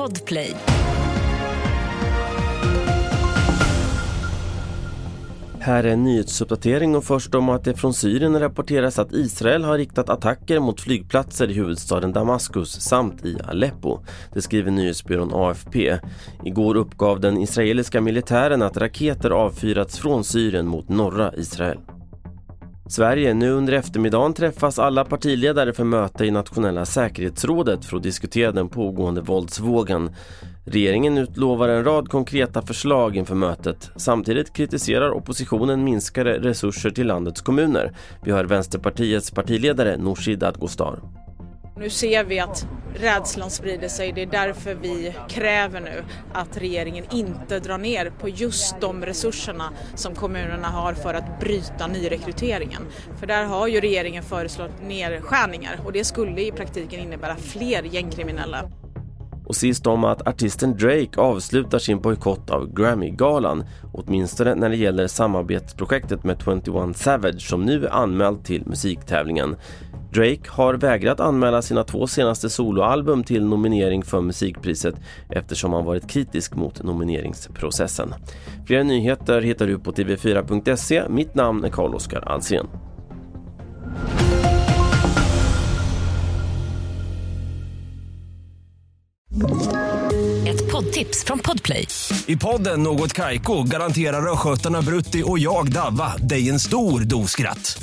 Podplay. Här är en nyhetsuppdatering och först om att det från Syrien rapporteras att Israel har riktat attacker mot flygplatser i huvudstaden Damaskus samt i Aleppo. Det skriver nyhetsbyrån AFP. Igår uppgav den israeliska militären att raketer avfyrats från Syrien mot norra Israel. Sverige. Nu under eftermiddagen träffas alla partiledare för möte i nationella säkerhetsrådet för att diskutera den pågående våldsvågen. Regeringen utlovar en rad konkreta förslag inför mötet. Samtidigt kritiserar oppositionen minskade resurser till landets kommuner. Vi hör Vänsterpartiets partiledare Nooshi Dadgostar. Nu ser vi att rädslan sprider sig. Det är därför vi kräver nu att regeringen inte drar ner på just de resurserna som kommunerna har för att bryta nyrekryteringen. För där har ju regeringen föreslagit nedskärningar och det skulle i praktiken innebära fler gängkriminella. Och sist om att artisten Drake avslutar sin bojkott av Grammy-galan, åtminstone när det gäller samarbetsprojektet med 21 Savage som nu är anmält till musiktävlingen. Drake har vägrat anmäla sina två senaste soloalbum till nominering för musikpriset eftersom han varit kritisk mot nomineringsprocessen. Fler nyheter hittar du på tv4.se. Mitt namn är Carl-Oskar Alsen. Ett poddtips från Podplay. I podden Något Kaiko garanterar östgötarna Brutti och jag, Davva, dig en stor dos skratt.